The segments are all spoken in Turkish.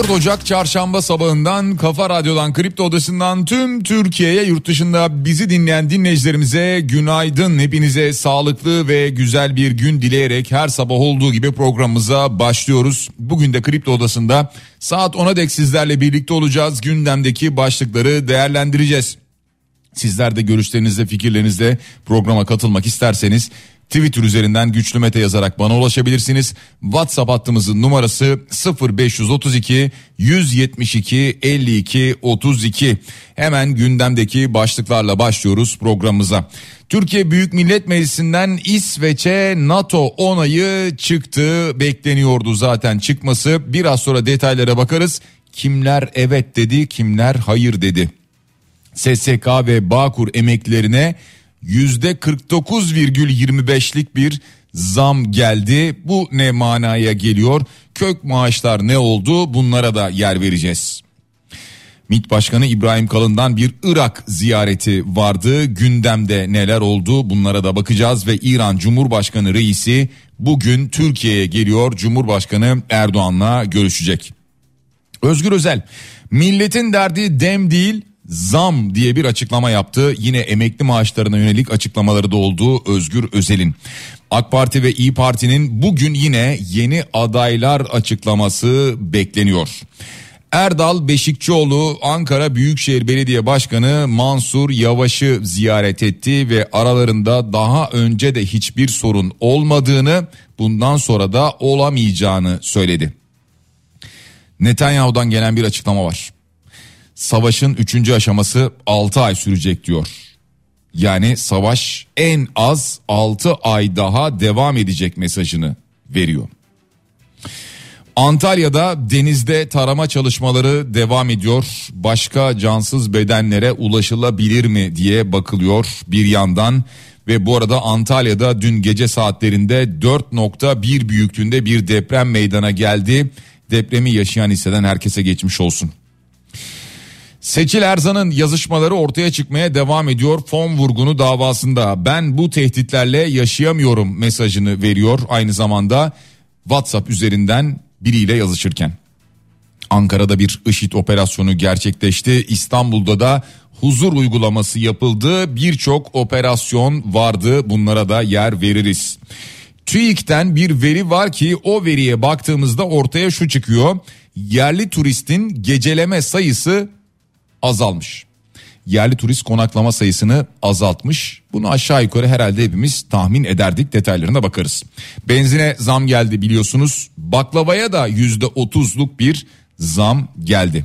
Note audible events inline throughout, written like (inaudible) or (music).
24 Ocak çarşamba sabahından Kafa Radyo'dan Kripto Odası'ndan tüm Türkiye'ye yurt dışında bizi dinleyen dinleyicilerimize günaydın. Hepinize sağlıklı ve güzel bir gün dileyerek her sabah olduğu gibi programımıza başlıyoruz. Bugün de Kripto Odası'nda saat 10'a dek sizlerle birlikte olacağız. Gündemdeki başlıkları değerlendireceğiz. Sizler de görüşlerinizle fikirlerinizle programa katılmak isterseniz Twitter üzerinden güçlü mete yazarak bana ulaşabilirsiniz. WhatsApp hattımızın numarası 0532 172 52 32. Hemen gündemdeki başlıklarla başlıyoruz programımıza. Türkiye Büyük Millet Meclisi'nden İsveç'e NATO onayı çıktı. Bekleniyordu zaten çıkması. Biraz sonra detaylara bakarız. Kimler evet dedi, kimler hayır dedi. SSK ve Bağkur emeklilerine yüzde 49,25'lik bir zam geldi. Bu ne manaya geliyor? Kök maaşlar ne oldu? Bunlara da yer vereceğiz. MİT Başkanı İbrahim Kalın'dan bir Irak ziyareti vardı. Gündemde neler oldu bunlara da bakacağız ve İran Cumhurbaşkanı reisi bugün Türkiye'ye geliyor. Cumhurbaşkanı Erdoğan'la görüşecek. Özgür Özel milletin derdi dem değil zam diye bir açıklama yaptı. Yine emekli maaşlarına yönelik açıklamaları da oldu Özgür Özel'in. AK Parti ve İyi Parti'nin bugün yine yeni adaylar açıklaması bekleniyor. Erdal Beşikçioğlu Ankara Büyükşehir Belediye Başkanı Mansur Yavaş'ı ziyaret etti ve aralarında daha önce de hiçbir sorun olmadığını bundan sonra da olamayacağını söyledi. Netanyahu'dan gelen bir açıklama var savaşın 3. aşaması 6 ay sürecek diyor. Yani savaş en az 6 ay daha devam edecek mesajını veriyor. Antalya'da denizde tarama çalışmaları devam ediyor. Başka cansız bedenlere ulaşılabilir mi diye bakılıyor bir yandan. Ve bu arada Antalya'da dün gece saatlerinde 4.1 büyüklüğünde bir deprem meydana geldi. Depremi yaşayan hisseden herkese geçmiş olsun. Seçil Erzan'ın yazışmaları ortaya çıkmaya devam ediyor. Fon vurgunu davasında ben bu tehditlerle yaşayamıyorum mesajını veriyor. Aynı zamanda WhatsApp üzerinden biriyle yazışırken. Ankara'da bir IŞİD operasyonu gerçekleşti. İstanbul'da da huzur uygulaması yapıldı. Birçok operasyon vardı. Bunlara da yer veririz. TÜİK'ten bir veri var ki o veriye baktığımızda ortaya şu çıkıyor. Yerli turistin geceleme sayısı azalmış. Yerli turist konaklama sayısını azaltmış. Bunu aşağı yukarı herhalde hepimiz tahmin ederdik detaylarına bakarız. Benzine zam geldi biliyorsunuz. Baklavaya da yüzde otuzluk bir zam geldi.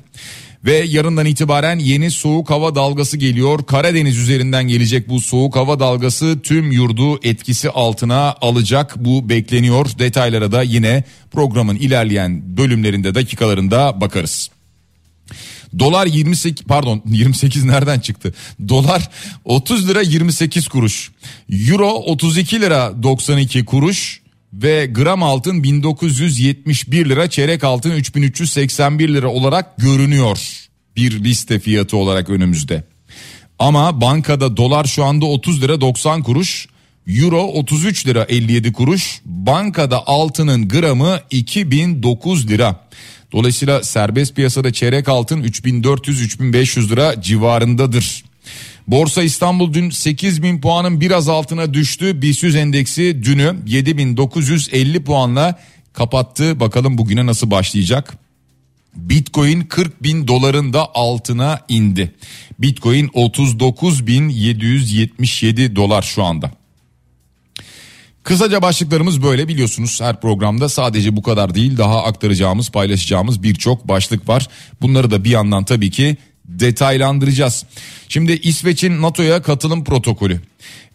Ve yarından itibaren yeni soğuk hava dalgası geliyor. Karadeniz üzerinden gelecek bu soğuk hava dalgası tüm yurdu etkisi altına alacak. Bu bekleniyor. Detaylara da yine programın ilerleyen bölümlerinde dakikalarında bakarız. Dolar 28 pardon (laughs) 28 nereden çıktı? Dolar 30 lira 28 kuruş. Euro 32 lira 92 kuruş ve gram altın 1971 lira çeyrek altın 3381 lira olarak görünüyor. Bir liste fiyatı olarak önümüzde. Ama bankada dolar şu anda 30 lira 90 kuruş. Euro 33 lira 57 kuruş. Bankada altının gramı 2009 lira. Dolayısıyla serbest piyasada çeyrek altın 3400-3500 lira civarındadır. Borsa İstanbul dün 8000 puanın biraz altına düştü. BIST endeksi dünü 7950 puanla kapattı. Bakalım bugüne nasıl başlayacak? Bitcoin 40 bin doların da altına indi. Bitcoin 39 bin 777 dolar şu anda. Kısaca başlıklarımız böyle biliyorsunuz her programda sadece bu kadar değil daha aktaracağımız paylaşacağımız birçok başlık var. Bunları da bir yandan tabii ki detaylandıracağız. Şimdi İsveç'in NATO'ya katılım protokolü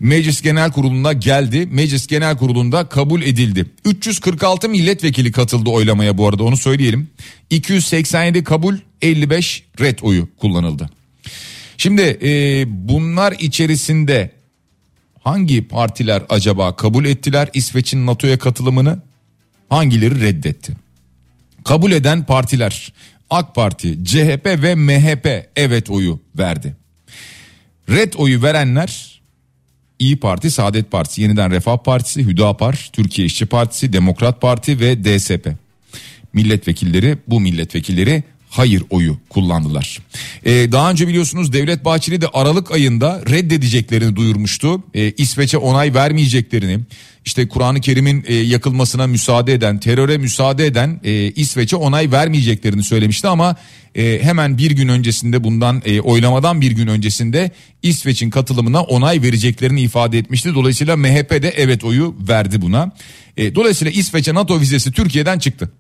Meclis Genel Kurulu'na geldi. Meclis Genel Kurulu'nda kabul edildi. 346 milletvekili katıldı oylamaya bu arada onu söyleyelim. 287 kabul 55 red oyu kullanıldı. Şimdi e, bunlar içerisinde hangi partiler acaba kabul ettiler İsveç'in NATO'ya katılımını? Hangileri reddetti? Kabul eden partiler AK Parti, CHP ve MHP evet oyu verdi. Red oyu verenler İyi Parti, Saadet Partisi, Yeniden Refah Partisi, Hüdapar, Türkiye İşçi Partisi, Demokrat Parti ve DSP. Milletvekilleri bu milletvekilleri hayır oyu kullandılar. Ee, daha önce biliyorsunuz Devlet Bahçeli de Aralık ayında reddedeceklerini duyurmuştu. Ee, İsveç'e onay vermeyeceklerini, işte Kur'an-ı Kerim'in e, yakılmasına müsaade eden, teröre müsaade eden e, İsveç'e onay vermeyeceklerini söylemişti ama e, hemen bir gün öncesinde bundan e, oylamadan bir gün öncesinde İsveç'in katılımına onay vereceklerini ifade etmişti. Dolayısıyla MHP de evet oyu verdi buna. E, dolayısıyla İsveç'e NATO vizesi Türkiye'den çıktı.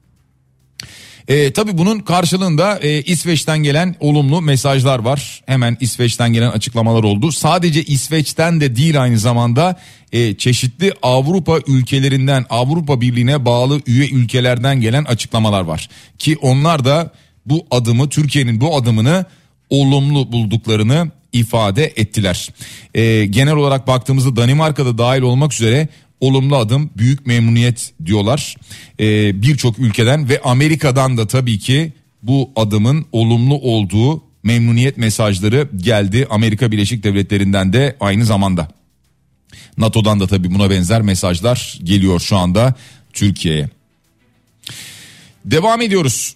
E, tabii bunun karşılığında e, İsveç'ten gelen olumlu mesajlar var. Hemen İsveç'ten gelen açıklamalar oldu. Sadece İsveç'ten de değil aynı zamanda e, çeşitli Avrupa ülkelerinden Avrupa Birliği'ne bağlı üye ülkelerden gelen açıklamalar var. Ki onlar da bu adımı Türkiye'nin bu adımını olumlu bulduklarını ifade ettiler. E, genel olarak baktığımızda Danimarka'da dahil olmak üzere olumlu adım büyük memnuniyet diyorlar ee, birçok ülkeden ve Amerika'dan da tabii ki bu adımın olumlu olduğu memnuniyet mesajları geldi Amerika Birleşik Devletleri'nden de aynı zamanda. NATO'dan da tabii buna benzer mesajlar geliyor şu anda Türkiye'ye. Devam ediyoruz.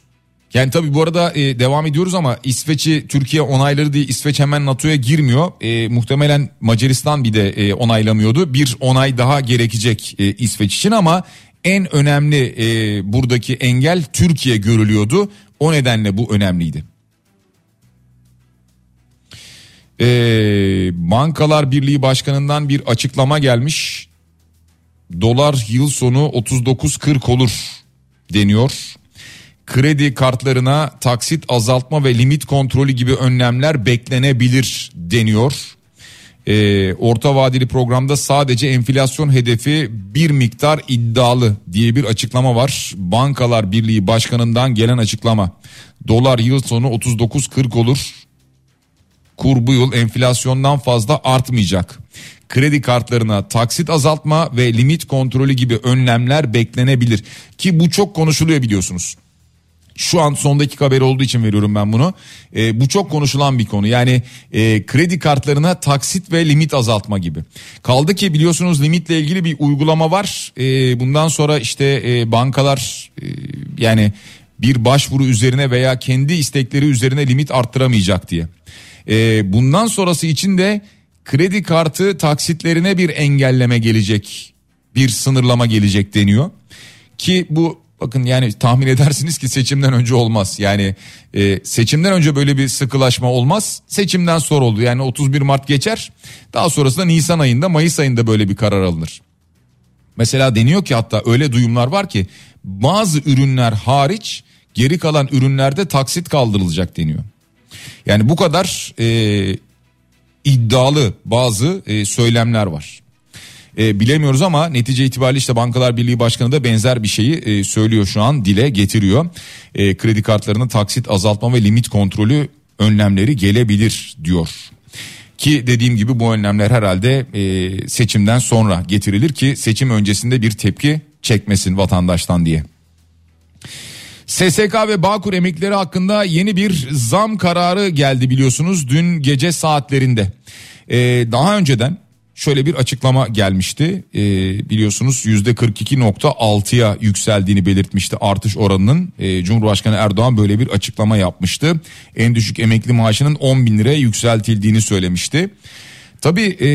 Yani tabii bu arada e, devam ediyoruz ama İsveç'i Türkiye onayları diye İsveç hemen NATO'ya girmiyor. E, muhtemelen Macaristan bir de e, onaylamıyordu. Bir onay daha gerekecek e, İsveç için ama en önemli e, buradaki engel Türkiye görülüyordu. O nedenle bu önemliydi. E, Bankalar Birliği Başkanı'ndan bir açıklama gelmiş. Dolar yıl sonu 39.40 olur deniyor kredi kartlarına taksit azaltma ve limit kontrolü gibi önlemler beklenebilir deniyor. Ee, orta vadeli programda sadece enflasyon hedefi bir miktar iddialı diye bir açıklama var. Bankalar Birliği Başkanı'ndan gelen açıklama. Dolar yıl sonu 39.40 olur. Kur bu yıl enflasyondan fazla artmayacak. Kredi kartlarına taksit azaltma ve limit kontrolü gibi önlemler beklenebilir. Ki bu çok konuşuluyor biliyorsunuz. Şu an son dakika haberi olduğu için veriyorum ben bunu. E, bu çok konuşulan bir konu. Yani e, kredi kartlarına taksit ve limit azaltma gibi. Kaldı ki biliyorsunuz limitle ilgili bir uygulama var. E, bundan sonra işte e, bankalar e, yani bir başvuru üzerine veya kendi istekleri üzerine limit arttıramayacak diye. E, bundan sonrası için de kredi kartı taksitlerine bir engelleme gelecek. Bir sınırlama gelecek deniyor. Ki bu Bakın yani tahmin edersiniz ki seçimden önce olmaz. Yani e, seçimden önce böyle bir sıkılaşma olmaz. Seçimden sonra oldu. Yani 31 Mart geçer. Daha sonrasında Nisan ayında Mayıs ayında böyle bir karar alınır. Mesela deniyor ki hatta öyle duyumlar var ki bazı ürünler hariç geri kalan ürünlerde taksit kaldırılacak deniyor. Yani bu kadar e, iddialı bazı e, söylemler var e, bilemiyoruz ama netice itibariyle işte Bankalar Birliği Başkanı da benzer bir şeyi e, söylüyor şu an dile getiriyor. E, kredi kartlarının taksit azaltma ve limit kontrolü önlemleri gelebilir diyor. Ki dediğim gibi bu önlemler herhalde e, seçimden sonra getirilir ki seçim öncesinde bir tepki çekmesin vatandaştan diye. SSK ve Bağkur emeklileri hakkında yeni bir zam kararı geldi biliyorsunuz dün gece saatlerinde. Ee, daha önceden şöyle bir açıklama gelmişti. Ee, biliyorsunuz %42.6'ya yükseldiğini belirtmişti artış oranının. Ee, Cumhurbaşkanı Erdoğan böyle bir açıklama yapmıştı. En düşük emekli maaşının 10 bin liraya yükseltildiğini söylemişti. Tabii e,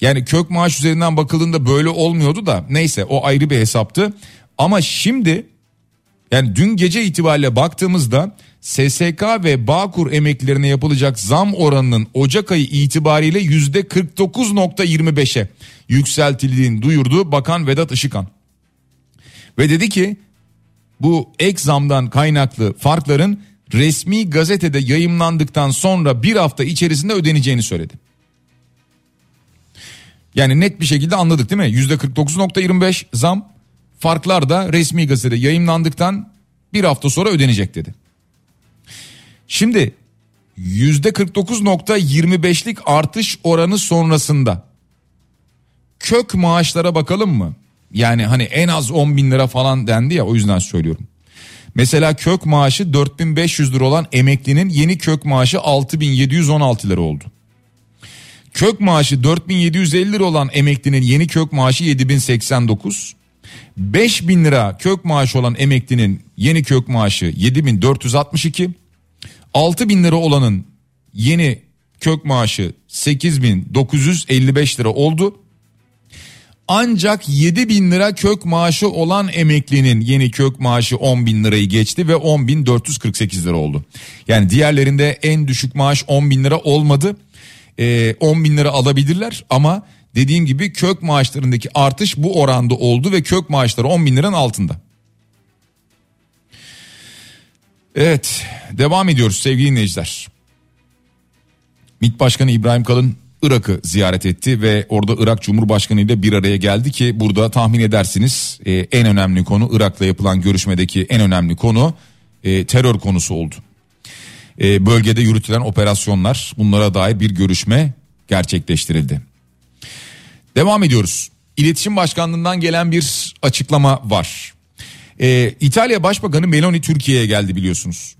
yani kök maaş üzerinden bakıldığında böyle olmuyordu da neyse o ayrı bir hesaptı. Ama şimdi yani dün gece itibariyle baktığımızda SSK ve Bağkur emeklilerine yapılacak zam oranının Ocak ayı itibariyle yüzde 49.25'e yükseltildiğini duyurdu Bakan Vedat Işıkan. Ve dedi ki bu ek zamdan kaynaklı farkların resmi gazetede yayımlandıktan sonra bir hafta içerisinde ödeneceğini söyledi. Yani net bir şekilde anladık değil mi? %49.25 zam farklar da resmi gazetede yayınlandıktan bir hafta sonra ödenecek dedi. Şimdi %49.25'lik artış oranı sonrasında kök maaşlara bakalım mı? Yani hani en az 10 bin lira falan dendi ya o yüzden söylüyorum. Mesela kök maaşı 4500 lira olan emeklinin yeni kök maaşı 6716 lira oldu. Kök maaşı 4750 lira olan emeklinin yeni kök maaşı 7089. 5000 lira kök maaşı olan emeklinin yeni kök maaşı 7462. 6000 lira olanın yeni kök maaşı 8955 lira oldu. Ancak 7 bin lira kök maaşı olan emeklinin yeni kök maaşı 10 bin lirayı geçti ve 10 bin 448 lira oldu. Yani diğerlerinde en düşük maaş 10 bin lira olmadı. Ee, 10 bin lira alabilirler ama dediğim gibi kök maaşlarındaki artış bu oranda oldu ve kök maaşları 10 bin liranın altında. Evet devam ediyoruz sevgili dinleyiciler. MİT Başkanı İbrahim Kalın Irak'ı ziyaret etti ve orada Irak Cumhurbaşkanı ile bir araya geldi ki burada tahmin edersiniz e, en önemli konu Irak'la yapılan görüşmedeki en önemli konu e, terör konusu oldu. E, bölgede yürütülen operasyonlar bunlara dair bir görüşme gerçekleştirildi. Devam ediyoruz. İletişim Başkanlığından gelen bir açıklama var. E, İtalya Başbakanı Meloni Türkiye'ye geldi biliyorsunuz.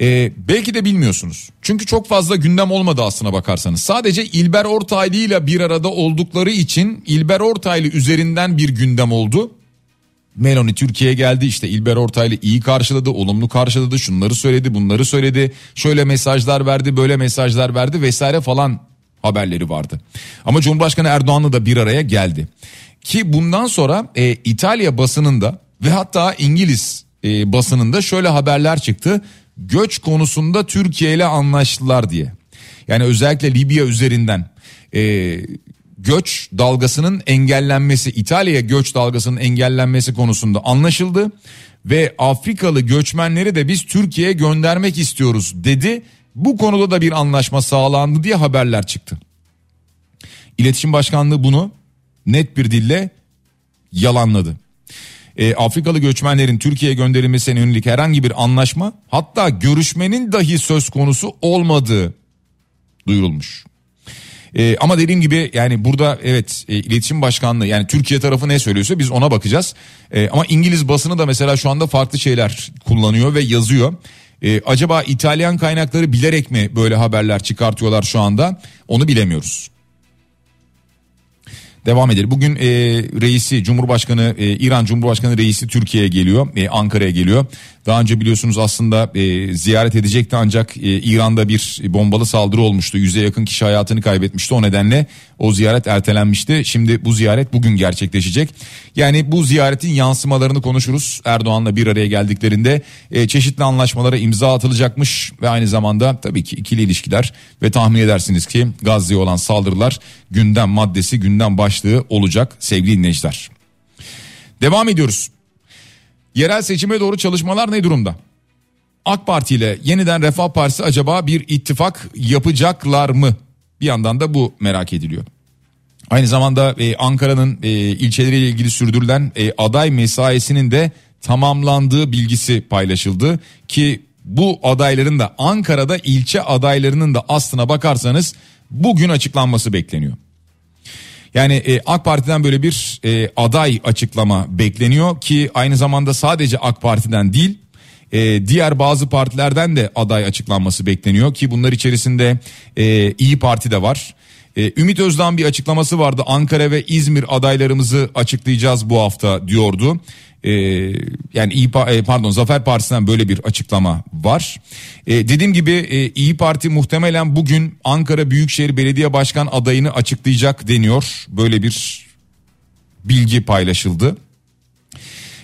Ee, belki de bilmiyorsunuz. Çünkü çok fazla gündem olmadı aslına bakarsanız. Sadece İlber Ortaylı ile bir arada oldukları için İlber Ortaylı üzerinden bir gündem oldu. Meloni Türkiye'ye geldi işte İlber Ortaylı iyi karşıladı, olumlu karşıladı, şunları söyledi, bunları söyledi. Şöyle mesajlar verdi, böyle mesajlar verdi vesaire falan haberleri vardı. Ama Cumhurbaşkanı Erdoğan'la da bir araya geldi. Ki bundan sonra e, İtalya basınında ve hatta İngiliz e, basınında şöyle haberler çıktı göç konusunda Türkiye ile anlaştılar diye. Yani özellikle Libya üzerinden e, göç dalgasının engellenmesi İtalya'ya göç dalgasının engellenmesi konusunda anlaşıldı ve Afrikalı göçmenleri de biz Türkiye'ye göndermek istiyoruz dedi. Bu konuda da bir anlaşma sağlandı diye haberler çıktı. İletişim Başkanlığı bunu net bir dille yalanladı e, Afrikalı göçmenlerin Türkiye'ye gönderilmesine yönelik herhangi bir anlaşma hatta görüşmenin dahi söz konusu olmadığı duyurulmuş. E, ama dediğim gibi yani burada evet e, iletişim başkanlığı yani Türkiye tarafı ne söylüyorsa biz ona bakacağız. E, ama İngiliz basını da mesela şu anda farklı şeyler kullanıyor ve yazıyor. E, acaba İtalyan kaynakları bilerek mi böyle haberler çıkartıyorlar şu anda onu bilemiyoruz. Devam edelim. Bugün e, reisi Cumhurbaşkanı e, İran Cumhurbaşkanı reisi Türkiye'ye geliyor. E, Ankara'ya geliyor. Daha önce biliyorsunuz aslında e, ziyaret edecekti ancak e, İran'da bir bombalı saldırı olmuştu. Yüze yakın kişi hayatını kaybetmişti. O nedenle o ziyaret ertelenmişti. Şimdi bu ziyaret bugün gerçekleşecek. Yani bu ziyaretin yansımalarını konuşuruz. Erdoğan'la bir araya geldiklerinde e, çeşitli anlaşmalara imza atılacakmış ve aynı zamanda tabii ki ikili ilişkiler ve tahmin edersiniz ki Gazze'ye olan saldırılar gündem maddesi, gündem başlığı olacak sevgili dinleyiciler. Devam ediyoruz. Yerel seçime doğru çalışmalar ne durumda? AK Parti ile yeniden Refah Partisi acaba bir ittifak yapacaklar mı? Bir yandan da bu merak ediliyor. Aynı zamanda e, Ankara'nın e, ilçeleriyle ilgili sürdürülen e, aday mesaisinin de tamamlandığı bilgisi paylaşıldı ki bu adayların da Ankara'da ilçe adaylarının da aslına bakarsanız bugün açıklanması bekleniyor. Yani e, AK Parti'den böyle bir e, aday açıklama bekleniyor ki aynı zamanda sadece AK Parti'den değil e, diğer bazı partilerden de aday açıklanması bekleniyor ki bunlar içerisinde e, İyi Parti de var. E, Ümit Özdağ'ın bir açıklaması vardı Ankara ve İzmir adaylarımızı açıklayacağız bu hafta diyordu. Ee, yani İyi e, pardon Zafer Partisi'nden böyle bir açıklama var. Ee, dediğim gibi e, İyi Parti muhtemelen bugün Ankara Büyükşehir Belediye Başkan adayını açıklayacak deniyor. Böyle bir bilgi paylaşıldı.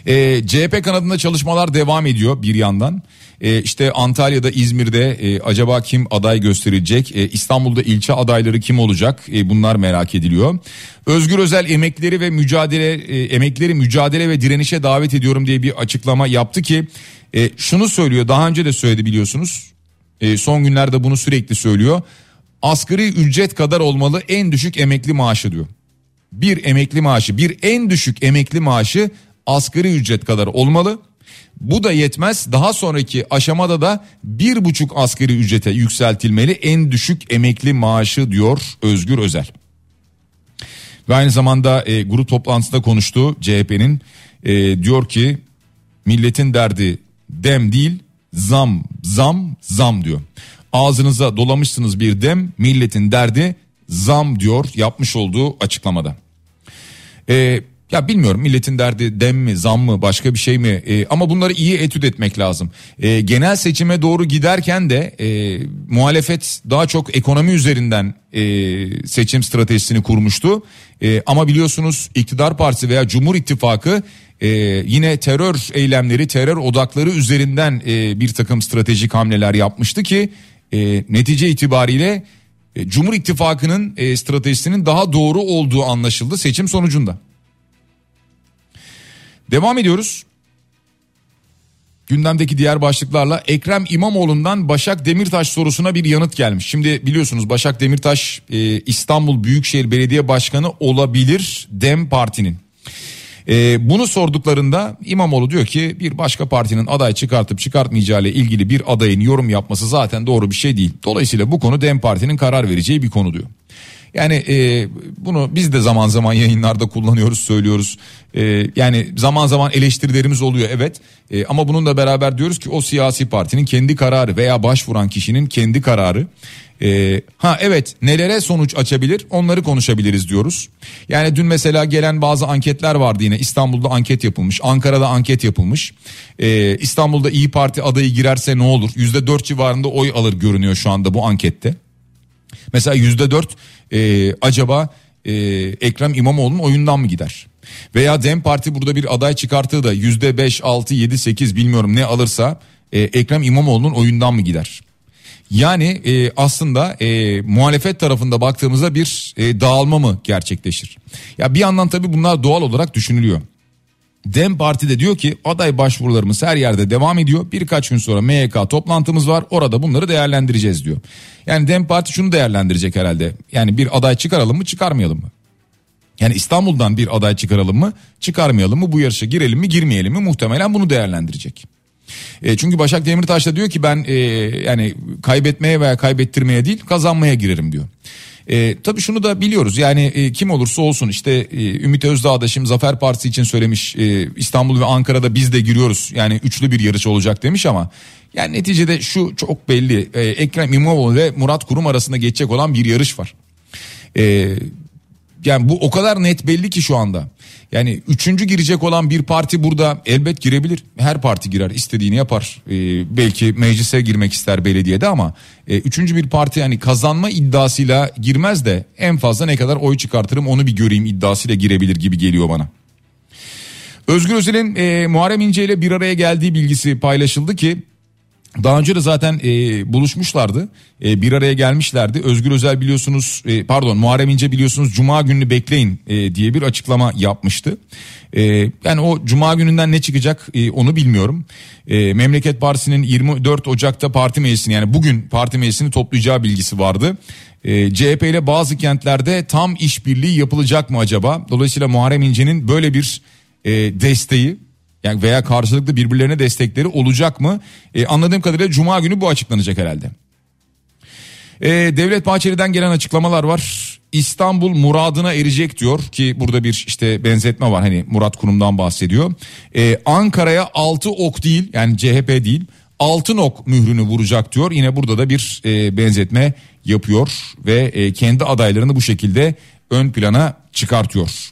E, CHP kanadında çalışmalar devam ediyor bir yandan. E, işte Antalya'da, İzmir'de e, acaba kim aday gösterilecek? E, İstanbul'da ilçe adayları kim olacak? E, bunlar merak ediliyor. Özgür Özel emekleri ve mücadele e, emekleri mücadele ve direnişe davet ediyorum diye bir açıklama yaptı ki e, şunu söylüyor. Daha önce de söyledi biliyorsunuz. E, son günlerde bunu sürekli söylüyor. Asgari ücret kadar olmalı en düşük emekli maaşı diyor. Bir emekli maaşı, bir en düşük emekli maaşı asgari ücret kadar olmalı. Bu da yetmez. Daha sonraki aşamada da bir buçuk asgari ücrete yükseltilmeli en düşük emekli maaşı diyor Özgür Özel. Ve aynı zamanda e, grup toplantısında konuştu CHP'nin e, diyor ki milletin derdi dem değil zam zam zam diyor. Ağzınıza dolamışsınız bir dem milletin derdi zam diyor yapmış olduğu açıklamada. Ee, ya bilmiyorum milletin derdi dem mi zam mı başka bir şey mi ee, ama bunları iyi etüt etmek lazım. Ee, genel seçime doğru giderken de e, muhalefet daha çok ekonomi üzerinden e, seçim stratejisini kurmuştu. E, ama biliyorsunuz iktidar partisi veya Cumhur İttifakı e, yine terör eylemleri terör odakları üzerinden e, bir takım stratejik hamleler yapmıştı ki e, netice itibariyle e, Cumhur İttifakı'nın e, stratejisinin daha doğru olduğu anlaşıldı seçim sonucunda. Devam ediyoruz. Gündemdeki diğer başlıklarla Ekrem İmamoğlu'ndan Başak Demirtaş sorusuna bir yanıt gelmiş. Şimdi biliyorsunuz Başak Demirtaş e, İstanbul Büyükşehir Belediye Başkanı olabilir Dem Parti'nin. E, bunu sorduklarında İmamoğlu diyor ki bir başka partinin aday çıkartıp çıkartmayacağı ile ilgili bir adayın yorum yapması zaten doğru bir şey değil. Dolayısıyla bu konu Dem Parti'nin karar vereceği bir konu diyor. Yani e, bunu biz de zaman zaman yayınlarda kullanıyoruz söylüyoruz. E, yani zaman zaman eleştirilerimiz oluyor evet. E, ama bununla beraber diyoruz ki o siyasi partinin kendi kararı veya başvuran kişinin kendi kararı. E, ha evet nelere sonuç açabilir onları konuşabiliriz diyoruz. Yani dün mesela gelen bazı anketler vardı yine İstanbul'da anket yapılmış Ankara'da anket yapılmış. E, İstanbul'da İyi Parti adayı girerse ne olur yüzde dört civarında oy alır görünüyor şu anda bu ankette. Mesela yüzde dört e, acaba e, Ekrem İmamoğlu'nun oyundan mı gider? Veya Dem Parti burada bir aday çıkarttığı da yüzde beş, altı, yedi, sekiz bilmiyorum ne alırsa e, Ekrem İmamoğlu'nun oyundan mı gider? Yani e, aslında e, muhalefet tarafında baktığımızda bir e, dağılma mı gerçekleşir? Ya bir yandan tabii bunlar doğal olarak düşünülüyor. Dem Parti de diyor ki aday başvurularımız her yerde devam ediyor. Birkaç gün sonra MYK toplantımız var. Orada bunları değerlendireceğiz diyor. Yani Dem Parti şunu değerlendirecek herhalde. Yani bir aday çıkaralım mı çıkarmayalım mı? Yani İstanbul'dan bir aday çıkaralım mı çıkarmayalım mı bu yarışa girelim mi girmeyelim mi muhtemelen bunu değerlendirecek. E, çünkü Başak Demirtaş da diyor ki ben e, yani kaybetmeye veya kaybettirmeye değil kazanmaya girerim diyor. E, tabii şunu da biliyoruz. Yani e, kim olursa olsun işte e, Ümit Özdağ da şimdi Zafer Partisi için söylemiş e, İstanbul ve Ankara'da biz de giriyoruz. Yani üçlü bir yarış olacak demiş ama yani neticede şu çok belli. E, Ekrem İmamoğlu ve Murat Kurum arasında geçecek olan bir yarış var. E, yani bu o kadar net belli ki şu anda. Yani üçüncü girecek olan bir parti burada elbet girebilir. Her parti girer istediğini yapar. Ee, belki meclise girmek ister belediyede ama e, üçüncü bir parti yani kazanma iddiasıyla girmez de en fazla ne kadar oy çıkartırım onu bir göreyim iddiasıyla girebilir gibi geliyor bana. Özgür Özel'in e, Muharrem İnce ile bir araya geldiği bilgisi paylaşıldı ki daha önce de zaten e, buluşmuşlardı. E, bir araya gelmişlerdi. Özgür Özel biliyorsunuz e, pardon Muharrem İnce biliyorsunuz Cuma gününü bekleyin e, diye bir açıklama yapmıştı. E, yani o Cuma gününden ne çıkacak e, onu bilmiyorum. E, Memleket Partisi'nin 24 Ocak'ta parti meclisini yani bugün parti meclisini toplayacağı bilgisi vardı. E, CHP ile bazı kentlerde tam işbirliği yapılacak mı acaba? Dolayısıyla Muharrem İnce'nin böyle bir e, desteği yani veya karşılıklı birbirlerine destekleri olacak mı? E, anladığım kadarıyla Cuma günü bu açıklanacak herhalde. E, Devlet Bahçeli'den gelen açıklamalar var. İstanbul muradına erecek diyor ki burada bir işte benzetme var hani Murat Kurum'dan bahsediyor. Ee, Ankara'ya altı ok değil yani CHP değil altın ok mührünü vuracak diyor. Yine burada da bir e, benzetme yapıyor ve e, kendi adaylarını bu şekilde ön plana çıkartıyor.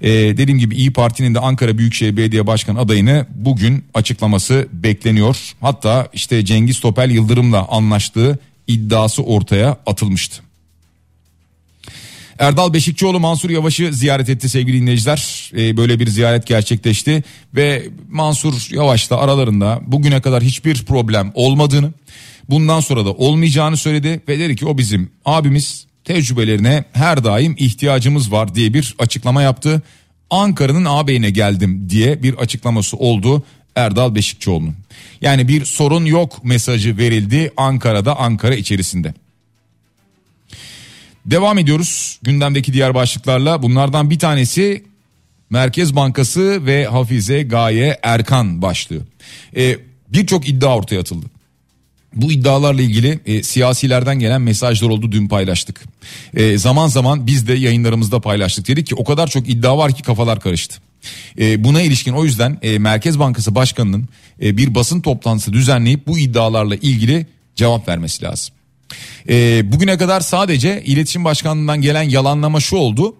Ee, dediğim gibi İyi Parti'nin de Ankara Büyükşehir Belediye Başkanı adayını bugün açıklaması bekleniyor. Hatta işte Cengiz Topel Yıldırım'la anlaştığı iddiası ortaya atılmıştı. Erdal Beşikçioğlu Mansur Yavaş'ı ziyaret etti sevgili dinleyiciler. Ee, böyle bir ziyaret gerçekleşti ve Mansur Yavaş'la aralarında bugüne kadar hiçbir problem olmadığını, bundan sonra da olmayacağını söyledi ve dedi ki o bizim abimiz tecrübelerine her daim ihtiyacımız var diye bir açıklama yaptı. Ankara'nın ağabeyine geldim diye bir açıklaması oldu Erdal Beşikçioğlu'nun. Yani bir sorun yok mesajı verildi Ankara'da Ankara içerisinde. Devam ediyoruz gündemdeki diğer başlıklarla. Bunlardan bir tanesi Merkez Bankası ve Hafize Gaye Erkan başlığı. Ee, Birçok iddia ortaya atıldı. Bu iddialarla ilgili e, siyasilerden gelen mesajlar oldu dün paylaştık. E, zaman zaman biz de yayınlarımızda paylaştık. Dedik ki o kadar çok iddia var ki kafalar karıştı. E, buna ilişkin o yüzden e, Merkez Bankası Başkanı'nın e, bir basın toplantısı düzenleyip bu iddialarla ilgili cevap vermesi lazım. E, bugüne kadar sadece iletişim başkanlığından gelen yalanlama şu oldu.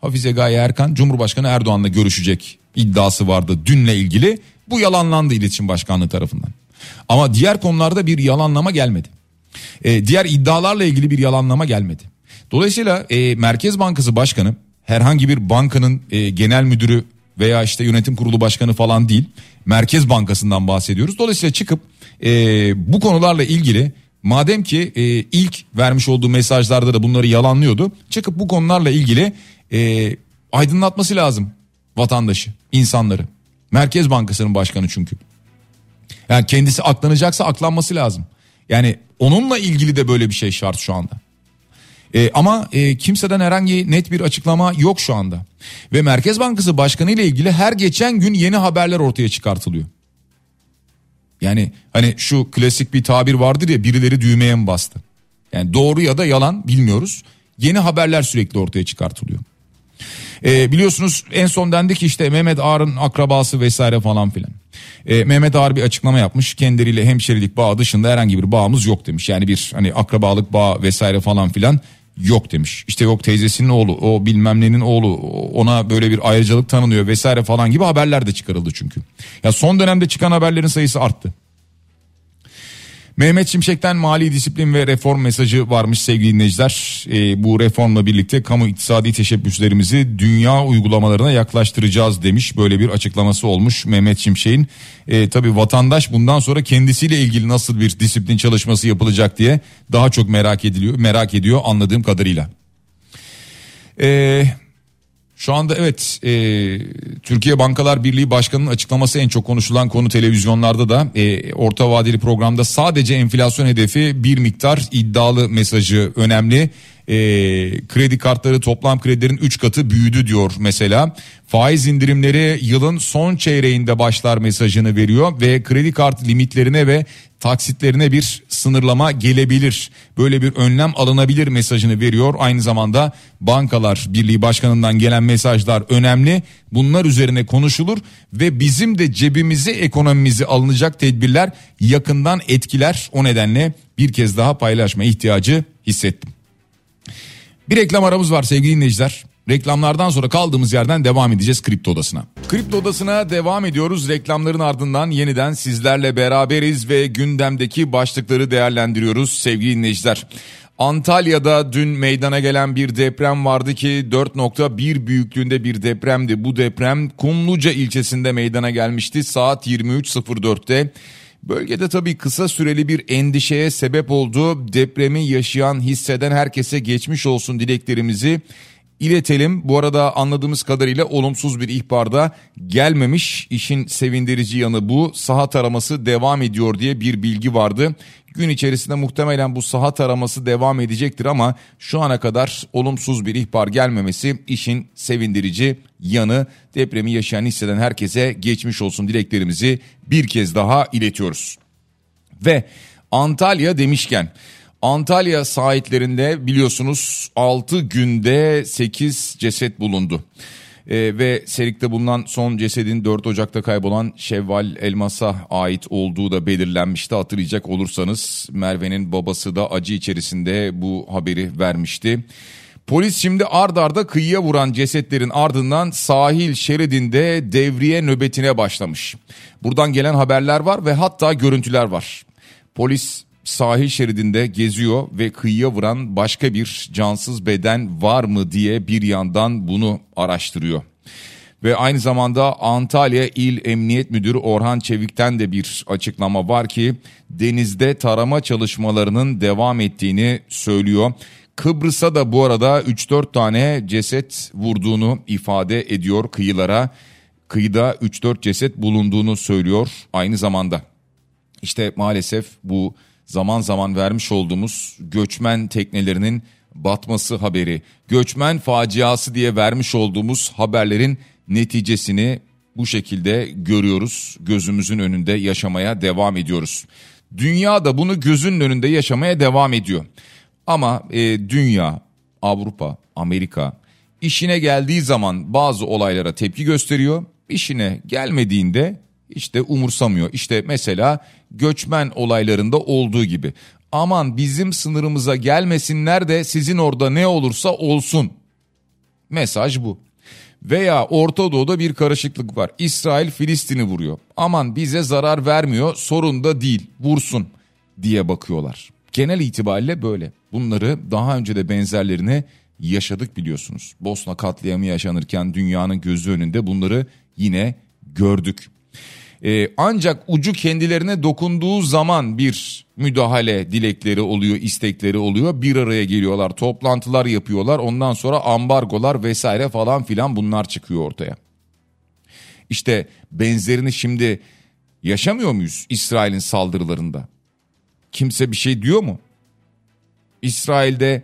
Hafize Gaye Erkan Cumhurbaşkanı Erdoğan'la görüşecek iddiası vardı dünle ilgili. Bu yalanlandı iletişim başkanlığı tarafından. Ama diğer konularda bir yalanlama gelmedi. E, diğer iddialarla ilgili bir yalanlama gelmedi. Dolayısıyla e, Merkez Bankası Başkanı herhangi bir bankanın e, genel müdürü veya işte yönetim kurulu başkanı falan değil. Merkez Bankası'ndan bahsediyoruz. Dolayısıyla çıkıp e, bu konularla ilgili madem ki e, ilk vermiş olduğu mesajlarda da bunları yalanlıyordu. Çıkıp bu konularla ilgili e, aydınlatması lazım vatandaşı, insanları. Merkez Bankası'nın başkanı çünkü. Yani kendisi aklanacaksa aklanması lazım. Yani onunla ilgili de böyle bir şey şart şu anda. E, ama e, kimseden herhangi net bir açıklama yok şu anda. Ve Merkez Bankası Başkanı ile ilgili her geçen gün yeni haberler ortaya çıkartılıyor. Yani hani şu klasik bir tabir vardır ya birileri düğmeye mi bastı? Yani doğru ya da yalan bilmiyoruz. Yeni haberler sürekli ortaya çıkartılıyor. E, biliyorsunuz en son dendi ki işte Mehmet Ağar'ın akrabası vesaire falan filan. E, Mehmet Ağar bir açıklama yapmış. Kendileriyle hemşerilik bağı dışında herhangi bir bağımız yok demiş. Yani bir hani akrabalık bağı vesaire falan filan yok demiş. İşte yok teyzesinin oğlu, o bilmem nenin oğlu, ona böyle bir ayrıcalık tanınıyor vesaire falan gibi haberler de çıkarıldı çünkü. Ya son dönemde çıkan haberlerin sayısı arttı. Mehmet Şimşek'ten mali disiplin ve reform mesajı varmış sevgili dinleyiciler. E, bu reformla birlikte kamu iktisadi teşebbüslerimizi dünya uygulamalarına yaklaştıracağız demiş. Böyle bir açıklaması olmuş Mehmet Şimşek'in. E, Tabi vatandaş bundan sonra kendisiyle ilgili nasıl bir disiplin çalışması yapılacak diye daha çok merak ediliyor, merak ediyor anladığım kadarıyla. Eee şu anda evet e, Türkiye Bankalar Birliği Başkanı'nın açıklaması en çok konuşulan konu televizyonlarda da e, orta vadeli programda sadece enflasyon hedefi bir miktar iddialı mesajı önemli e, kredi kartları toplam kredilerin 3 katı büyüdü diyor mesela. Faiz indirimleri yılın son çeyreğinde başlar mesajını veriyor ve kredi kart limitlerine ve taksitlerine bir sınırlama gelebilir. Böyle bir önlem alınabilir mesajını veriyor. Aynı zamanda Bankalar Birliği Başkanı'ndan gelen mesajlar önemli. Bunlar üzerine konuşulur ve bizim de cebimizi ekonomimizi alınacak tedbirler yakından etkiler. O nedenle bir kez daha paylaşma ihtiyacı hissettim. Bir reklam aramız var sevgili dinleyiciler. Reklamlardan sonra kaldığımız yerden devam edeceğiz Kripto Odası'na. Kripto Odası'na devam ediyoruz. Reklamların ardından yeniden sizlerle beraberiz ve gündemdeki başlıkları değerlendiriyoruz sevgili dinleyiciler. Antalya'da dün meydana gelen bir deprem vardı ki 4.1 büyüklüğünde bir depremdi. Bu deprem Kumluca ilçesinde meydana gelmişti saat 23.04'te. Bölgede tabii kısa süreli bir endişeye sebep oldu. Depremi yaşayan, hisseden herkese geçmiş olsun dileklerimizi iletelim. Bu arada anladığımız kadarıyla olumsuz bir ihbarda gelmemiş. İşin sevindirici yanı bu. Saha taraması devam ediyor diye bir bilgi vardı. Gün içerisinde muhtemelen bu saha taraması devam edecektir ama şu ana kadar olumsuz bir ihbar gelmemesi işin sevindirici yanı. Depremi yaşayan hisseden herkese geçmiş olsun dileklerimizi bir kez daha iletiyoruz. Ve Antalya demişken Antalya sahillerinde biliyorsunuz 6 günde 8 ceset bulundu. Ee, ve Serik'te bulunan son cesedin 4 Ocak'ta kaybolan Şevval Elmas'a ait olduğu da belirlenmişti. Hatırlayacak olursanız Merve'nin babası da acı içerisinde bu haberi vermişti. Polis şimdi ard arda kıyıya vuran cesetlerin ardından sahil şeridinde devriye nöbetine başlamış. Buradan gelen haberler var ve hatta görüntüler var. Polis sahil şeridinde geziyor ve kıyıya vuran başka bir cansız beden var mı diye bir yandan bunu araştırıyor. Ve aynı zamanda Antalya İl Emniyet Müdürü Orhan Çevik'ten de bir açıklama var ki denizde tarama çalışmalarının devam ettiğini söylüyor. Kıbrıs'a da bu arada 3-4 tane ceset vurduğunu ifade ediyor kıyılara. Kıyıda 3-4 ceset bulunduğunu söylüyor aynı zamanda. İşte maalesef bu zaman zaman vermiş olduğumuz göçmen teknelerinin batması haberi, göçmen faciası diye vermiş olduğumuz haberlerin neticesini bu şekilde görüyoruz. Gözümüzün önünde yaşamaya devam ediyoruz. Dünya da bunu gözünün önünde yaşamaya devam ediyor. Ama e, dünya, Avrupa, Amerika işine geldiği zaman bazı olaylara tepki gösteriyor. İşine gelmediğinde işte umursamıyor. İşte mesela göçmen olaylarında olduğu gibi. Aman bizim sınırımıza gelmesinler de sizin orada ne olursa olsun. Mesaj bu. Veya Orta Doğu'da bir karışıklık var. İsrail Filistin'i vuruyor. Aman bize zarar vermiyor sorun da değil vursun diye bakıyorlar. Genel itibariyle böyle. Bunları daha önce de benzerlerini yaşadık biliyorsunuz. Bosna katliamı yaşanırken dünyanın gözü önünde bunları yine gördük. Ee, ancak ucu kendilerine dokunduğu zaman bir müdahale dilekleri oluyor, istekleri oluyor. Bir araya geliyorlar, toplantılar yapıyorlar. Ondan sonra ambargolar vesaire falan filan bunlar çıkıyor ortaya. İşte benzerini şimdi yaşamıyor muyuz İsrail'in saldırılarında? Kimse bir şey diyor mu? İsrail'de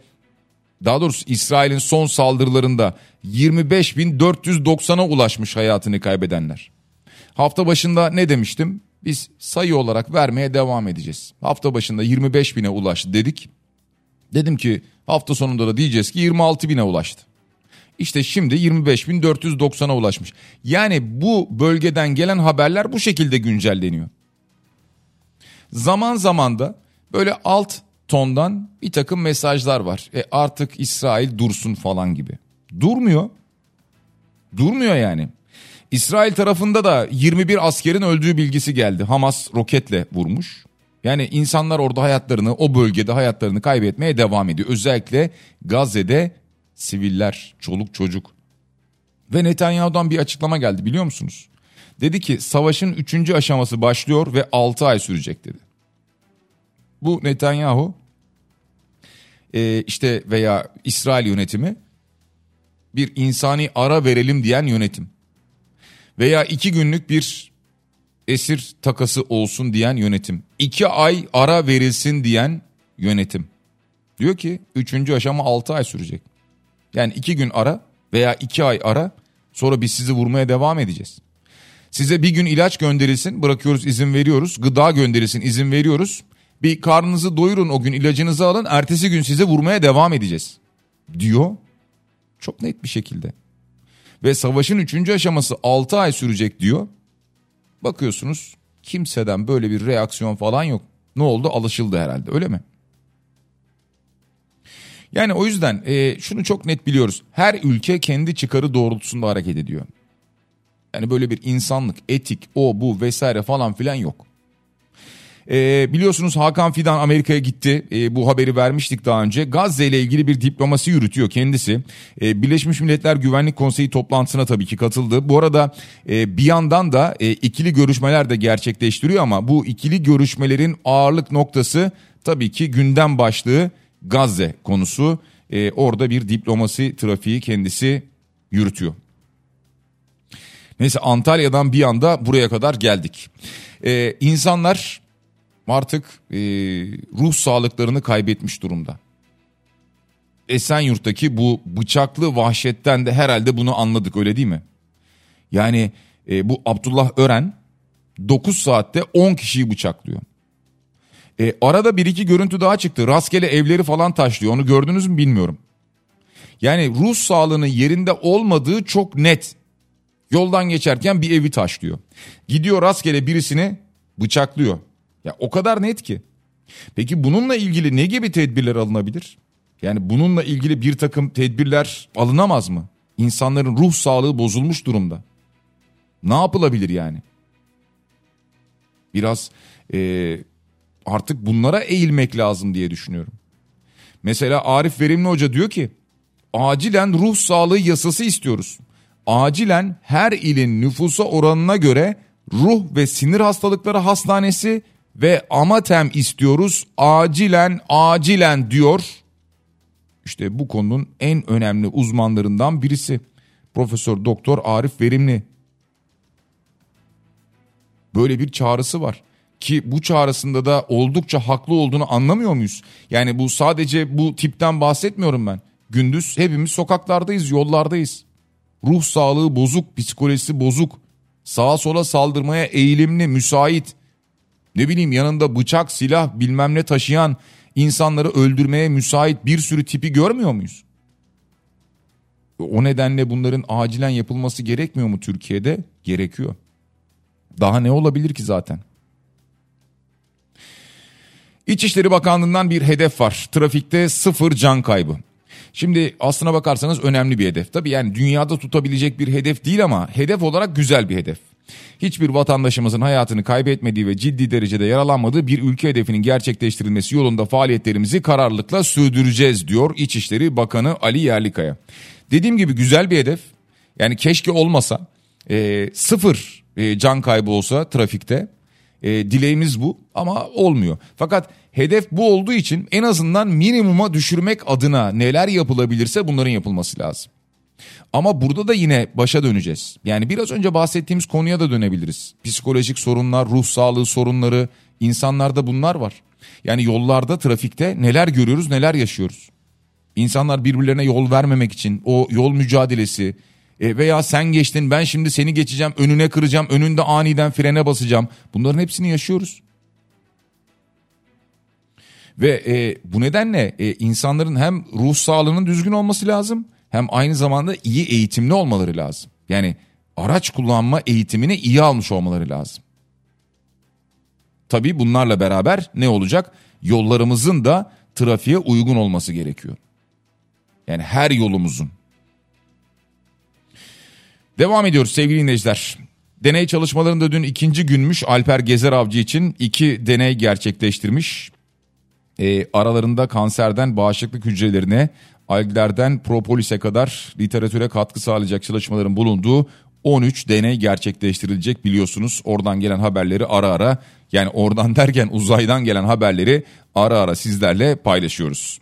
daha doğrusu İsrail'in son saldırılarında 25.490'a ulaşmış hayatını kaybedenler. Hafta başında ne demiştim? Biz sayı olarak vermeye devam edeceğiz. Hafta başında 25 bine ulaştı dedik. Dedim ki hafta sonunda da diyeceğiz ki 26 bine ulaştı. İşte şimdi 25.490'a ulaşmış. Yani bu bölgeden gelen haberler bu şekilde güncelleniyor. Zaman zaman da böyle alt tondan bir takım mesajlar var. E artık İsrail dursun falan gibi. Durmuyor. Durmuyor yani. İsrail tarafında da 21 askerin öldüğü bilgisi geldi. Hamas roketle vurmuş. Yani insanlar orada hayatlarını, o bölgede hayatlarını kaybetmeye devam ediyor. Özellikle Gazze'de siviller, çoluk çocuk. Ve Netanyahu'dan bir açıklama geldi biliyor musunuz? Dedi ki savaşın 3. aşaması başlıyor ve 6 ay sürecek dedi. Bu Netanyahu e, işte veya İsrail yönetimi bir insani ara verelim diyen yönetim veya iki günlük bir esir takası olsun diyen yönetim. iki ay ara verilsin diyen yönetim. Diyor ki üçüncü aşama altı ay sürecek. Yani iki gün ara veya iki ay ara sonra biz sizi vurmaya devam edeceğiz. Size bir gün ilaç gönderilsin bırakıyoruz izin veriyoruz. Gıda gönderilsin izin veriyoruz. Bir karnınızı doyurun o gün ilacınızı alın ertesi gün size vurmaya devam edeceğiz. Diyor çok net bir şekilde ve savaşın üçüncü aşaması 6 ay sürecek diyor. Bakıyorsunuz kimseden böyle bir reaksiyon falan yok. Ne oldu alışıldı herhalde öyle mi? Yani o yüzden e, şunu çok net biliyoruz. Her ülke kendi çıkarı doğrultusunda hareket ediyor. Yani böyle bir insanlık, etik, o bu vesaire falan filan yok. E, biliyorsunuz Hakan Fidan Amerika'ya gitti. E, bu haberi vermiştik daha önce. Gazze ile ilgili bir diplomasi yürütüyor kendisi. E, Birleşmiş Milletler Güvenlik Konseyi toplantısına tabii ki katıldı. Bu arada e, bir yandan da e, ikili görüşmeler de gerçekleştiriyor ama bu ikili görüşmelerin ağırlık noktası tabii ki gündem başlığı Gazze konusu. E, orada bir diplomasi trafiği kendisi yürütüyor. Neyse Antalya'dan bir anda buraya kadar geldik. Ee, insanlar artık e, ruh sağlıklarını kaybetmiş durumda. Esenyurt'taki bu bıçaklı vahşetten de herhalde bunu anladık öyle değil mi? Yani e, bu Abdullah Ören 9 saatte 10 kişiyi bıçaklıyor. E, arada bir iki görüntü daha çıktı. Rastgele evleri falan taşlıyor. Onu gördünüz mü bilmiyorum. Yani ruh sağlığının yerinde olmadığı çok net. Yoldan geçerken bir evi taşlıyor. Gidiyor rastgele birisini bıçaklıyor. Ya o kadar net ki. Peki bununla ilgili ne gibi tedbirler alınabilir? Yani bununla ilgili bir takım tedbirler alınamaz mı? İnsanların ruh sağlığı bozulmuş durumda. Ne yapılabilir yani? Biraz e, artık bunlara eğilmek lazım diye düşünüyorum. Mesela Arif Verimli Hoca diyor ki acilen ruh sağlığı yasası istiyoruz. Acilen her ilin nüfusa oranına göre ruh ve sinir hastalıkları hastanesi ve amatem istiyoruz acilen acilen diyor. İşte bu konunun en önemli uzmanlarından birisi Profesör Doktor Arif Verimli. Böyle bir çağrısı var ki bu çağrısında da oldukça haklı olduğunu anlamıyor muyuz? Yani bu sadece bu tipten bahsetmiyorum ben. Gündüz hepimiz sokaklardayız, yollardayız. Ruh sağlığı bozuk, psikolojisi bozuk. Sağa sola saldırmaya eğilimli, müsait. Ne bileyim yanında bıçak, silah bilmem ne taşıyan insanları öldürmeye müsait bir sürü tipi görmüyor muyuz? O nedenle bunların acilen yapılması gerekmiyor mu Türkiye'de? Gerekiyor. Daha ne olabilir ki zaten? İçişleri Bakanlığı'ndan bir hedef var. Trafikte sıfır can kaybı. Şimdi aslına bakarsanız önemli bir hedef. Tabii yani dünyada tutabilecek bir hedef değil ama hedef olarak güzel bir hedef. Hiçbir vatandaşımızın hayatını kaybetmediği ve ciddi derecede yaralanmadığı bir ülke hedefinin gerçekleştirilmesi yolunda faaliyetlerimizi kararlılıkla sürdüreceğiz diyor İçişleri Bakanı Ali Yerlikaya. Dediğim gibi güzel bir hedef. Yani keşke olmasa e, sıfır e, can kaybı olsa trafikte. E, dileğimiz bu ama olmuyor. Fakat hedef bu olduğu için en azından minimuma düşürmek adına neler yapılabilirse bunların yapılması lazım. Ama burada da yine başa döneceğiz. Yani biraz önce bahsettiğimiz konuya da dönebiliriz. Psikolojik sorunlar, ruh sağlığı sorunları, insanlarda bunlar var. Yani yollarda, trafikte neler görüyoruz, neler yaşıyoruz. İnsanlar birbirlerine yol vermemek için o yol mücadelesi e, veya sen geçtin ben şimdi seni geçeceğim, önüne kıracağım, önünde aniden frene basacağım. Bunların hepsini yaşıyoruz. Ve e, bu nedenle e, insanların hem ruh sağlığının düzgün olması lazım hem aynı zamanda iyi eğitimli olmaları lazım. Yani araç kullanma eğitimini iyi almış olmaları lazım. Tabii bunlarla beraber ne olacak? Yollarımızın da trafiğe uygun olması gerekiyor. Yani her yolumuzun. Devam ediyoruz sevgili dinleyiciler. Deney çalışmalarında dün ikinci günmüş Alper Gezer Avcı için iki deney gerçekleştirmiş. E, aralarında kanserden bağışıklık hücrelerine, alglerden propolise kadar literatüre katkı sağlayacak çalışmaların bulunduğu 13 deney gerçekleştirilecek biliyorsunuz. Oradan gelen haberleri ara ara yani oradan (laughs) derken uzaydan gelen haberleri ara ara sizlerle paylaşıyoruz.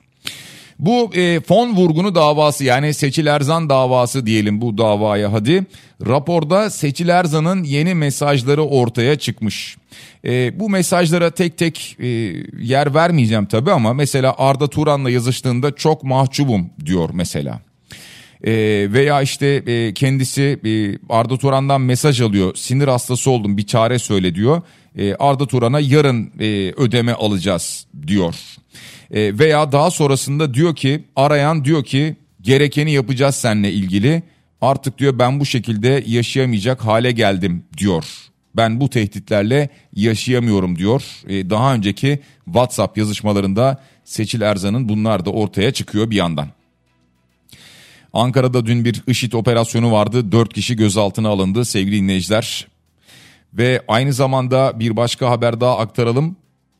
Bu e, fon vurgunu davası yani Seçil Erzan davası diyelim bu davaya hadi. Raporda Seçil Erzan'ın yeni mesajları ortaya çıkmış. E, bu mesajlara tek tek e, yer vermeyeceğim tabii ama mesela Arda Turan'la yazıştığında çok mahcubum diyor mesela. E, veya işte e, kendisi e, Arda Turan'dan mesaj alıyor sinir hastası oldum bir çare söyle diyor. E, Arda Turan'a yarın e, ödeme alacağız diyor. E, veya daha sonrasında diyor ki arayan diyor ki gerekeni yapacağız seninle ilgili. Artık diyor ben bu şekilde yaşayamayacak hale geldim diyor. Ben bu tehditlerle yaşayamıyorum diyor. Daha önceki WhatsApp yazışmalarında Seçil Erzan'ın bunlar da ortaya çıkıyor bir yandan. Ankara'da dün bir IŞİD operasyonu vardı. Dört kişi gözaltına alındı sevgili dinleyiciler. Ve aynı zamanda bir başka haber daha aktaralım.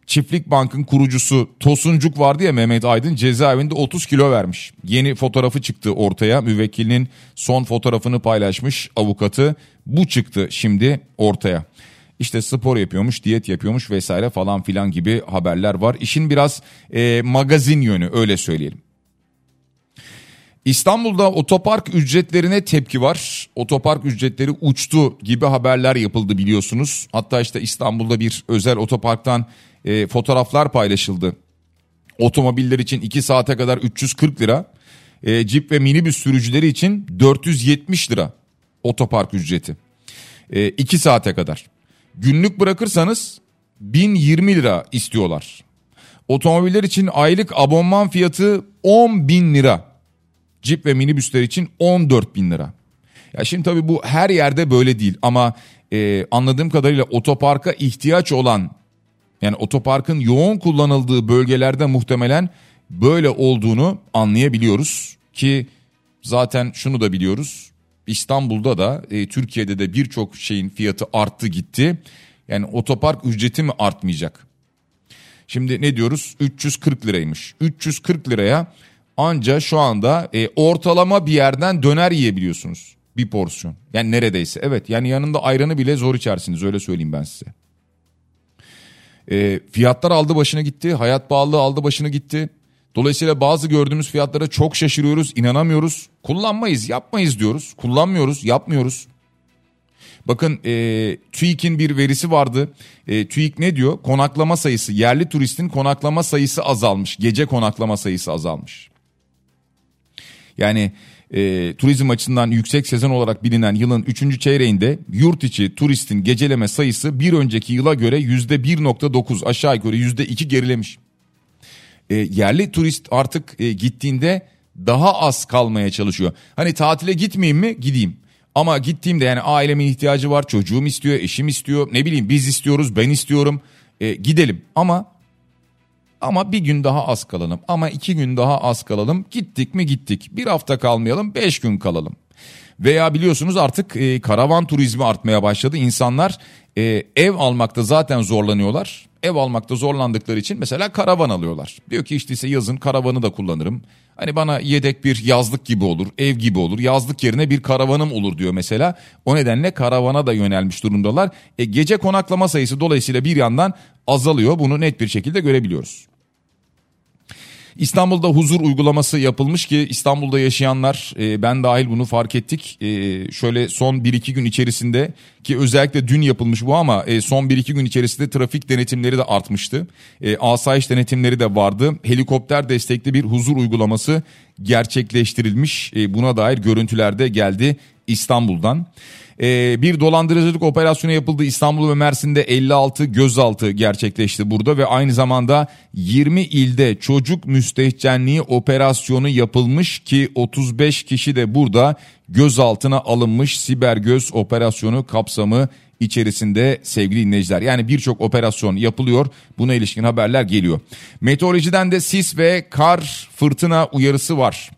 Çiftlik Bank'ın kurucusu Tosuncuk vardı ya Mehmet Aydın cezaevinde 30 kilo vermiş. Yeni fotoğrafı çıktı ortaya. Müvekkilinin son fotoğrafını paylaşmış avukatı. Bu çıktı şimdi ortaya. İşte spor yapıyormuş, diyet yapıyormuş vesaire falan filan gibi haberler var. İşin biraz e, magazin yönü öyle söyleyelim. İstanbul'da otopark ücretlerine tepki var. Otopark ücretleri uçtu gibi haberler yapıldı biliyorsunuz. Hatta işte İstanbul'da bir özel otoparktan e, fotoğraflar paylaşıldı. Otomobiller için 2 saate kadar 340 lira. E, Jeep ve minibüs sürücüleri için 470 lira otopark ücreti. 2 e, saate kadar. Günlük bırakırsanız 1020 lira istiyorlar. Otomobiller için aylık abonman fiyatı 10 bin lira. Jeep ve minibüsler için 14 bin lira. Ya şimdi tabii bu her yerde böyle değil ama e, anladığım kadarıyla otoparka ihtiyaç olan yani otoparkın yoğun kullanıldığı bölgelerde muhtemelen böyle olduğunu anlayabiliyoruz ki zaten şunu da biliyoruz. İstanbul'da da e, Türkiye'de de birçok şeyin fiyatı arttı gitti. Yani otopark ücreti mi artmayacak? Şimdi ne diyoruz? 340 liraymış. 340 liraya anca şu anda e, ortalama bir yerden döner yiyebiliyorsunuz. Bir porsiyon. Yani neredeyse. Evet yani yanında ayranı bile zor içersiniz öyle söyleyeyim ben size. E, fiyatlar aldı başına gitti. Hayat pahalılığı aldı başını gitti. Dolayısıyla bazı gördüğümüz fiyatlara çok şaşırıyoruz, inanamıyoruz. Kullanmayız, yapmayız diyoruz. Kullanmıyoruz, yapmıyoruz. Bakın e, TÜİK'in bir verisi vardı. E, TÜİK ne diyor? Konaklama sayısı, yerli turistin konaklama sayısı azalmış. Gece konaklama sayısı azalmış. Yani e, turizm açısından yüksek sezon olarak bilinen yılın 3. çeyreğinde yurt içi turistin geceleme sayısı bir önceki yıla göre %1.9 aşağı yukarı %2 gerilemiş. E, yerli turist artık e, gittiğinde daha az kalmaya çalışıyor. Hani tatile gitmeyeyim mi? Gideyim. Ama gittiğimde yani ailemin ihtiyacı var, çocuğum istiyor, eşim istiyor, ne bileyim biz istiyoruz, ben istiyorum. E, gidelim ama ama bir gün daha az kalalım ama iki gün daha az kalalım. Gittik mi gittik. Bir hafta kalmayalım, beş gün kalalım. Veya biliyorsunuz artık e, karavan turizmi artmaya başladı. İnsanlar e, ev almakta zaten zorlanıyorlar. Ev almakta zorlandıkları için mesela karavan alıyorlar. Diyor ki işte ise yazın karavanı da kullanırım. Hani bana yedek bir yazlık gibi olur, ev gibi olur. Yazlık yerine bir karavanım olur diyor mesela. O nedenle karavana da yönelmiş durumdalar. E, gece konaklama sayısı dolayısıyla bir yandan azalıyor. Bunu net bir şekilde görebiliyoruz. İstanbul'da huzur uygulaması yapılmış ki İstanbul'da yaşayanlar e, ben dahil bunu fark ettik. E, şöyle son 1-2 gün içerisinde ki özellikle dün yapılmış bu ama e, son 1-2 gün içerisinde trafik denetimleri de artmıştı. Asayiş denetimleri de vardı. Helikopter destekli bir huzur uygulaması gerçekleştirilmiş. Buna dair görüntüler de geldi İstanbul'dan. Ee, bir dolandırıcılık operasyonu yapıldı İstanbul ve Mersin'de 56 gözaltı gerçekleşti burada ve aynı zamanda 20 ilde çocuk müstehcenliği operasyonu yapılmış ki 35 kişi de burada gözaltına alınmış siber göz operasyonu kapsamı içerisinde sevgili dinleyiciler. Yani birçok operasyon yapılıyor. Buna ilişkin haberler geliyor. Meteorolojiden de sis ve kar fırtına uyarısı var.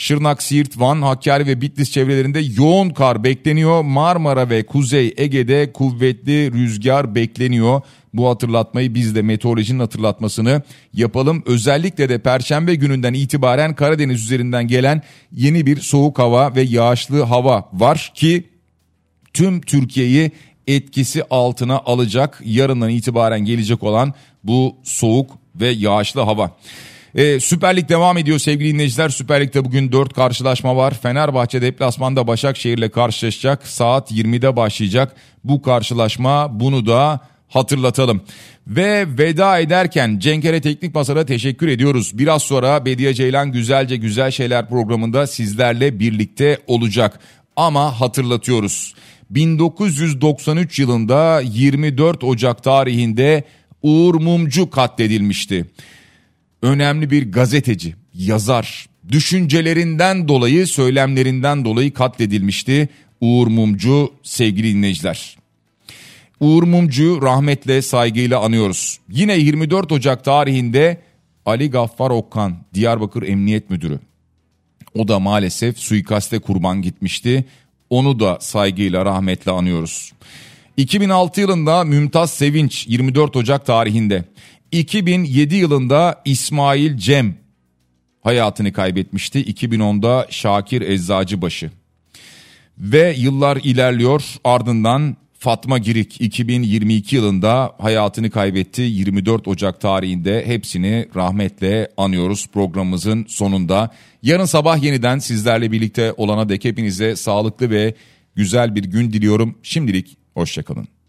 Şırnak, Siirt, Van, Hakkari ve Bitlis çevrelerinde yoğun kar bekleniyor. Marmara ve Kuzey Ege'de kuvvetli rüzgar bekleniyor. Bu hatırlatmayı biz de meteorolojinin hatırlatmasını yapalım. Özellikle de perşembe gününden itibaren Karadeniz üzerinden gelen yeni bir soğuk hava ve yağışlı hava var ki tüm Türkiye'yi etkisi altına alacak yarından itibaren gelecek olan bu soğuk ve yağışlı hava. Ee, Süper Lig devam ediyor sevgili dinleyiciler. Süper Lig'de bugün 4 karşılaşma var. Fenerbahçe deplasmanda Başakşehir ile karşılaşacak. Saat 20'de başlayacak bu karşılaşma. Bunu da hatırlatalım. Ve veda ederken Cenkere Teknik Masar'a teşekkür ediyoruz. Biraz sonra Bediye Ceylan Güzelce Güzel Şeyler programında sizlerle birlikte olacak. Ama hatırlatıyoruz. 1993 yılında 24 Ocak tarihinde Uğur Mumcu katledilmişti. Önemli bir gazeteci, yazar, düşüncelerinden dolayı, söylemlerinden dolayı katledilmişti Uğur Mumcu sevgili dinleyiciler. Uğur Mumcu rahmetle saygıyla anıyoruz. Yine 24 Ocak tarihinde Ali Gaffar Okkan Diyarbakır Emniyet Müdürü. O da maalesef suikaste kurban gitmişti. Onu da saygıyla rahmetle anıyoruz. 2006 yılında Mümtaz Sevinç 24 Ocak tarihinde. 2007 yılında İsmail Cem hayatını kaybetmişti. 2010'da Şakir Eczacıbaşı. Ve yıllar ilerliyor ardından Fatma Girik 2022 yılında hayatını kaybetti 24 Ocak tarihinde hepsini rahmetle anıyoruz programımızın sonunda. Yarın sabah yeniden sizlerle birlikte olana dek hepinize sağlıklı ve güzel bir gün diliyorum. Şimdilik hoşçakalın.